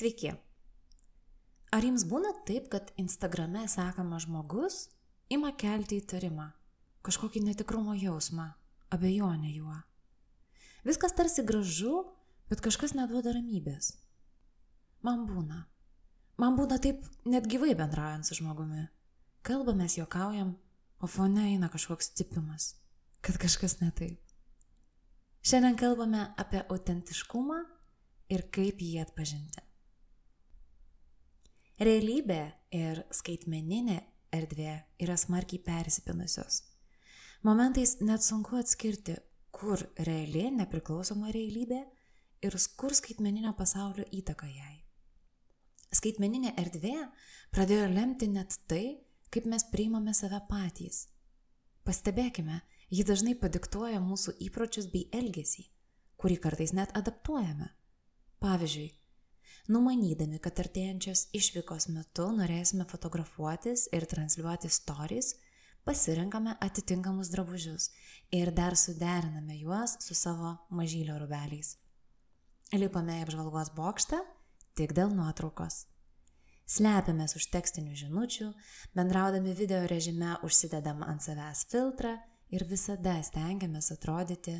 Sveiki. Ar jums būna taip, kad Instagrame sekamas žmogus ima kelti įtarimą, kažkokį netikrumo jausmą, abejonę juo? Viskas tarsi gražu, bet kažkas neduoda ramybės. Man būna. Man būna taip net gyvai bendraujant su žmogumi. Kalbamės, juokaujam, o fone eina kažkoks tipimas, kad kažkas ne taip. Šiandien kalbame apie autentiškumą ir kaip jį atpažinti. Realybė ir skaitmeninė erdvė yra smarkiai persipinusios. Momentais net sunku atskirti, kur reali nepriklausoma realybė ir kur skaitmeninio pasaulio įtaka jai. Skaitmeninė erdvė pradėjo lemti net tai, kaip mes priimame save patys. Pastebėkime, ji dažnai padiktuoja mūsų įpročius bei elgesį, kurį kartais net adaptuojame. Pavyzdžiui, numanydami, kad artėjančios išvykos metu norėsime fotografuotis ir transliuoti stories, pasirenkame atitinkamus drabužius ir dar suderiname juos su savo mažylio rubeliais. Lipame į apžvalgos bokštą tik dėl nuotraukos. Slepiamės už tekstinių žinučių, bendraudami video režime užsidedam ant savęs filtrą ir visada stengiamės atrodyti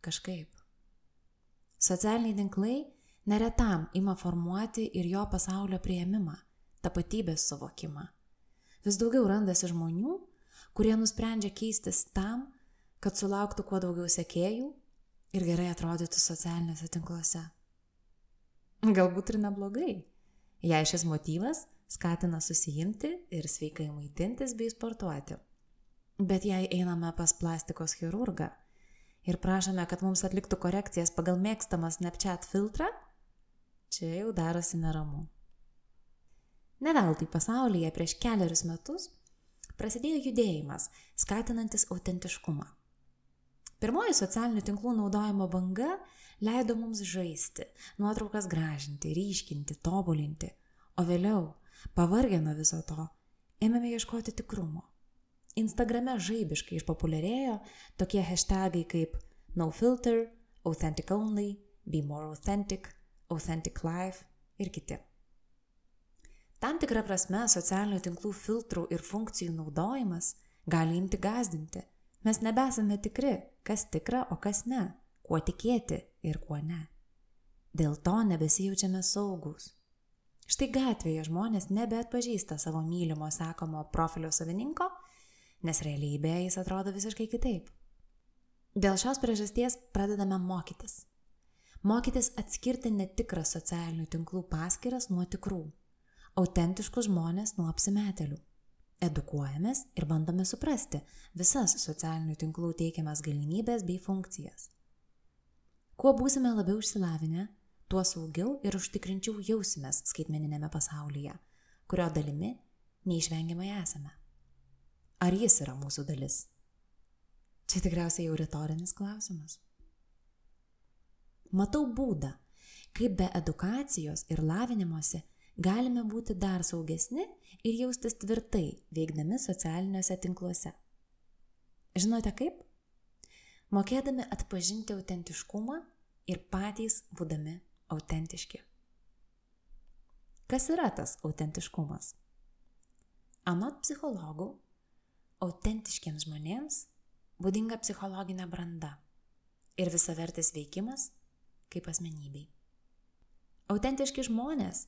kažkaip. Socialiniai tinklai neretam ima formuoti ir jo pasaulio prieimimą, tapatybės suvokimą. Vis daugiau randasi žmonių, kurie nusprendžia keistis tam, kad sulauktų kuo daugiau sekėjų ir gerai atrodytų socialiniuose tinkluose. Galbūt ir neblogai, jei šis motyvas skatina susijimti ir sveikai maitintis bei sportuoti. Bet jei einame pas plastikos chirurgą ir prašome, kad mums atliktų korekcijas pagal mėgstamą Snapchat filtrą, Čia jau darosi neramu. Neveltui pasaulyje prieš keliarius metus prasidėjo judėjimas, skatinantis autentiškumą. Pirmoji socialinių tinklų naudojimo banga leido mums žaisti, nuotraukas gražinti, ryškinti, tobulinti, o vėliau, pavargę nuo viso to, ėmėme ieškoti tikrumo. Instagrame žaibiškai išpopuliarėjo tokie hashtagai kaip no filter, authentic only, be more authentic, Authentic Life ir kiti. Tam tikrą prasme socialinių tinklų filtrų ir funkcijų naudojimas gali imti gazdinti. Mes nebesame tikri, kas tikra, o kas ne, kuo tikėti ir kuo ne. Dėl to nebesijaučiame saugus. Štai gatvėje žmonės nebeatpažįsta savo mylimo sakomo profilio savininko, nes realybėje jis atrodo visiškai kitaip. Dėl šios priežasties pradedame mokytis. Mokytis atskirti netikras socialinių tinklų paskiras nuo tikrų, autentiškus žmonės nuo apsimetėlių. Edukuojamės ir bandome suprasti visas socialinių tinklų teikiamas galimybės bei funkcijas. Kuo būsime labiau išsilavinę, tuo saugiau ir užtikrinčiau jausimės skaitmeninėme pasaulyje, kurio dalimi neišvengiamai esame. Ar jis yra mūsų dalis? Čia tikriausiai jau retorinis klausimas. Matau būdą, kaip be edukacijos ir lavinimuose galime būti dar saugesni ir jaustis tvirtai veikdami socialiniuose tinkluose. Žinote kaip? Mokėdami atpažinti autentiškumą ir patys būdami autentiški. Kas yra tas autentiškumas? Anot psichologų, autentiškiams žmonėms būdinga psichologinė branda ir visavertis veikimas kaip asmenybei. Autentiški žmonės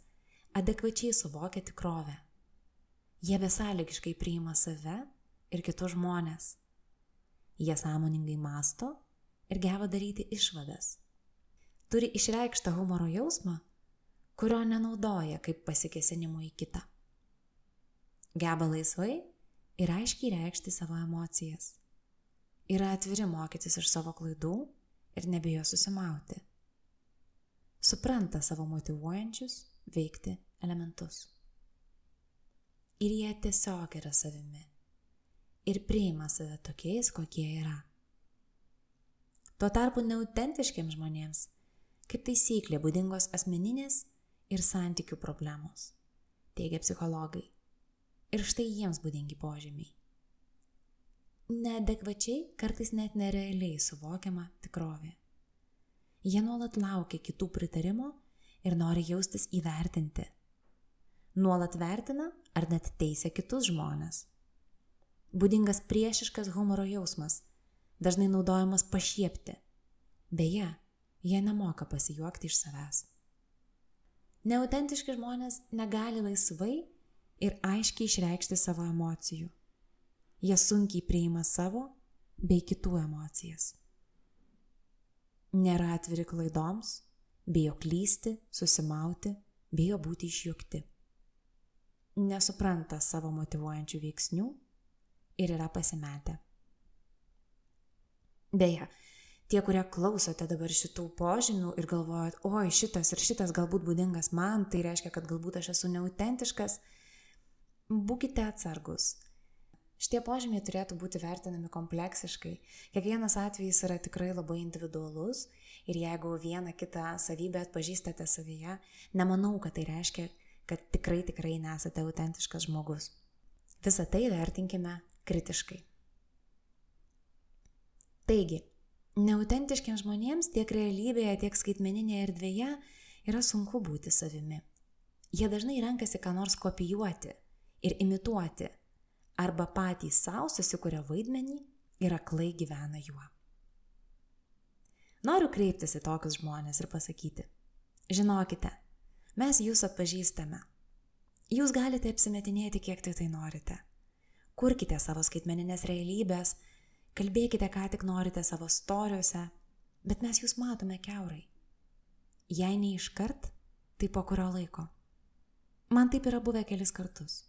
adekvačiai suvokia tikrovę. Jie besąlygiškai priima save ir kitus žmonės. Jie sąmoningai masto ir geba daryti išvadas. Turi išreikštą humoro jausmą, kurio nenaudoja kaip pasikesinimo į kitą. Geba laisvai ir aiškiai reikšti savo emocijas. Yra atviri mokytis iš savo klaidų ir nebijo susimauti. Supranta savo motivuojančius veikti elementus. Ir jie tiesiog yra savimi. Ir priima save tokiais, kokie yra. Tuo tarpu neautentiškiams žmonėms, kaip taisyklė, būdingos asmeninės ir santykių problemos, teigia psichologai. Ir štai jiems būdingi požymiai. Neadekvačiai, kartais net nerealiai suvokiama tikrovė. Jie nuolat laukia kitų pritarimo ir nori jaustis įvertinti. Nuolat vertina ar net teisia kitus žmonės. Būdingas priešiškas humoro jausmas, dažnai naudojamas pašiepti. Beje, jie nemoka pasijuokti iš savęs. Neautentiški žmonės negali laisvai ir aiškiai išreikšti savo emocijų. Jie sunkiai priima savo bei kitų emocijas. Nėra atviri klaidoms, bijo klysti, susimauti, bijo būti išjukti. Nesupranta savo motivuojančių veiksnių ir yra pasimetę. Beje, tie, kurie klausote dabar šitų požymių ir galvojat, oi, šitas ir šitas galbūt būdingas man, tai reiškia, kad galbūt aš esu neautentiškas, būkite atsargus. Šitie požymiai turėtų būti vertinami kompleksiškai. Kiekvienas atvejis yra tikrai labai individualus ir jeigu vieną kitą savybę atpažįstate savyje, nemanau, kad tai reiškia, kad tikrai tikrai nesate autentiškas žmogus. Visą tai vertinkime kritiškai. Taigi, neautentiškiams žmonėms tiek realybėje, tiek skaitmeninėje erdvėje yra sunku būti savimi. Jie dažnai renkasi ką nors kopijuoti ir imituoti, arba patys savo susikuria vaidmenį ir aklai gyvena juo. Noriu kreiptis į tokius žmonės ir pasakyti, žinokite, mes jūs atpažįstame. Jūs galite apsimetinėti, kiek tai tai norite kurkite savo skaitmeninės realybės, kalbėkite, ką tik norite savo storiuose, bet mes jūs matome keurai. Jei ne iškart, tai po kurio laiko. Man taip yra buvę kelis kartus.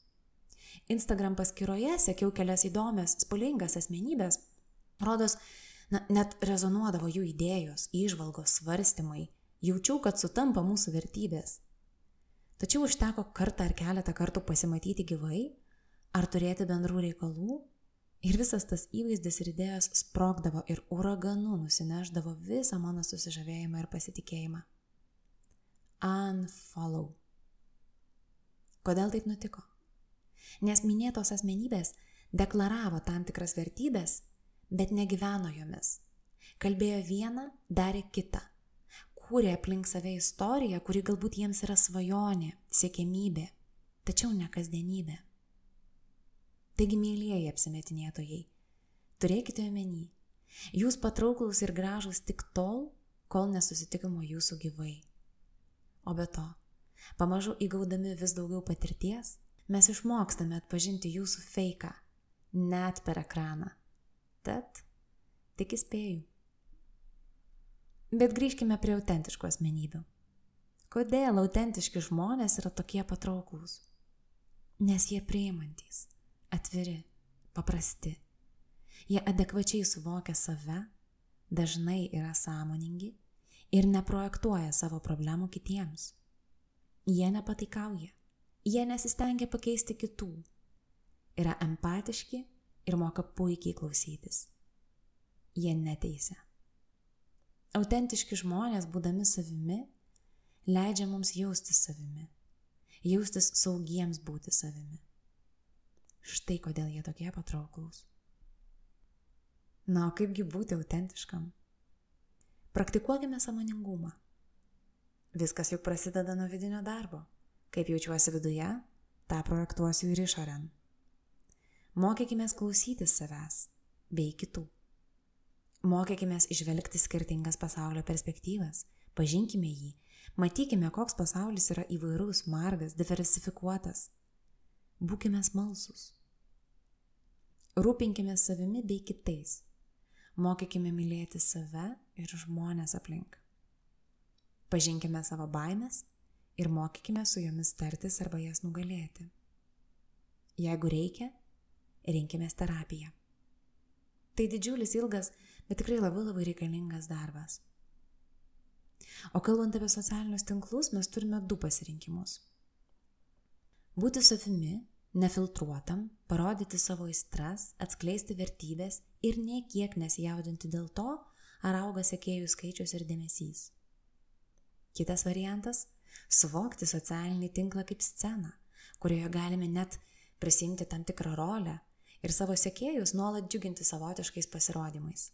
Instagram paskyroje sekiau kelias įdomias, spolingas asmenybės. Rodos, na, net rezonuodavo jų idėjos, išvalgos, svarstymai. Jaučiau, kad sutampa mūsų vertybės. Tačiau užteko kartą ar keletą kartų pasimatyti gyvai ar turėti bendrų reikalų ir visas tas įvaizdis ir idėjos sprogdavo ir uraganu nusineždavo visą mano susižavėjimą ir pasitikėjimą. Unfollow. Kodėl taip nutiko? Nes minėtos asmenybės deklaravo tam tikras vertybės, bet negyveno jomis. Kalbėjo vieną, darė kitą. Kūrė aplink save istoriją, kuri galbūt jiems yra svajonė, siekėmybė, tačiau ne kasdienybė. Taigi, mėlyjeji apsimetinėtojai, turėkite omeny, jūs patrauklus ir gražus tik tol, kol nesusitikimo jūsų gyvai. O be to, pamažu įgaudami vis daugiau patirties, mes išmokstame atpažinti jūsų feiką, net per ekraną. Tad tik įspėju. Bet grįžkime prie autentiškų asmenybių. Kodėl autentiški žmonės yra tokie patrauklus? Nes jie priimantis atviri, paprasti. Jie adekvačiai suvokia save, dažnai yra sąmoningi ir neprojektuoja savo problemų kitiems. Jie nepataikauja, jie nesistengia pakeisti kitų, yra empatiški ir moka puikiai klausytis. Jie neteisia. Autentiški žmonės, būdami savimi, leidžia mums jaustis savimi, jaustis saugiems būti savimi. Štai kodėl jie tokie patrauklus. Na, o kaipgi būti autentiškam? Praktikuokime samoningumą. Viskas juk prasideda nuo vidinio darbo. Kaip jaučiuosi viduje, tą projektuosiu ir išorėn. Mokykime klausytis savęs bei kitų. Mokykime išvelgti skirtingas pasaulio perspektyvas, pažinkime jį, matykime, koks pasaulis yra įvairus, margas, diversifikuotas Būkime smalsus. Rūpinkime savimi bei kitais. Mokykime mylėti save ir žmonės aplink. Pažinkime savo baimės ir mokykime su jomis tartis arba jas nugalėti. Jeigu reikia, rinkime terapiją. Tai didžiulis, ilgas, bet tikrai labai labai reikalingas darbas. O kalbant apie socialinius tinklus, mes turime du pasirinkimus. Būti savimi, nefiltruotam, parodyti savo aistras, atskleisti vertybės ir niekiek nesijaudinti dėl to, ar auga sekėjų skaičius ir dėmesys. Kitas variantas - suvokti socialinį tinklą kaip sceną, kurioje galime net prisimti tam tikrą rolę ir savo sekėjus nuolat džiuginti savotiškais pasirodymais.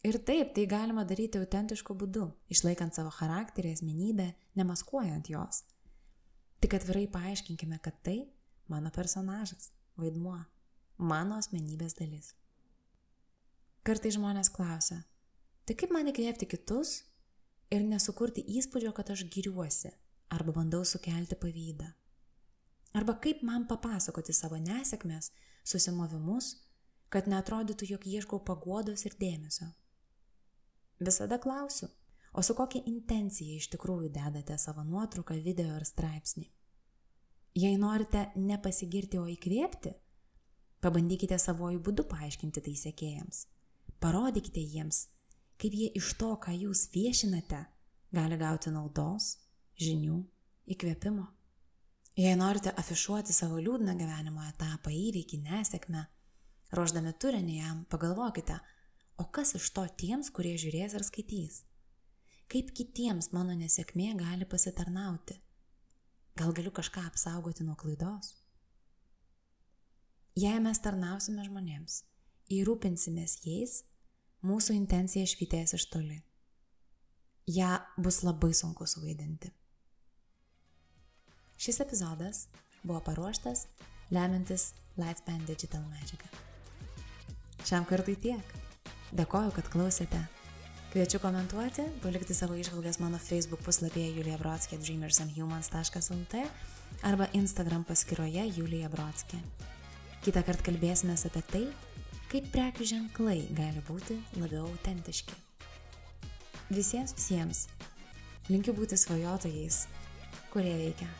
Ir taip, tai galima daryti autentišku būdu, išlaikant savo charakterį, asmenybę, nemaskuojant jos. Tik atvirai paaiškinkime, kad tai mano personažas, vaidmuo, mano asmenybės dalis. Kartai žmonės klausia, tai kaip man įkvėpti kitus ir nesukurti įspūdžio, kad aš giriuosi arba bandau sukelti pavydą. Arba kaip man papasakoti savo nesėkmės, susimovimus, kad netrodytų, jog ieškau paguodos ir dėmesio. Visada klausiu, o su kokia intencija iš tikrųjų dedate savo nuotrauką, video ar straipsnį. Jei norite nepasigirti, o įkvėpti, pabandykite savojų būdu paaiškinti tai sėkėjams. Parodykite jiems, kaip jie iš to, ką jūs viešinate, gali gauti naudos, žinių, įkvėpimo. Jei norite afišuoti savo liūdną gyvenimo etapą, įvykį, nesėkmę, ruoždami turinį jam, pagalvokite, O kas iš to tiems, kurie žiūrės ar skaitys? Kaip kitiems mano nesėkmė gali pasitarnauti? Gal galiu kažką apsaugoti nuo klaidos? Jei mes tarnausime žmonėms, įrūpinsimės jais, mūsų intencija švitės iš toli. Ja bus labai sunku suvaidinti. Šis epizodas buvo paruoštas lemintis Lightspan Digital medžiaga. Šiam kartui tiek. Dėkoju, kad klausėte. Kviečiu komentuoti, palikti savo išvalgas mano Facebook puslapyje Julija Brodskė dreamersandhumans.lt arba Instagram paskyroje Julija Brodskė. Kita kartą kalbėsime apie tai, kaip prekių ženklai gali būti labiau autentiški. Visiems visiems linkiu būti svajotojais, kurie veikia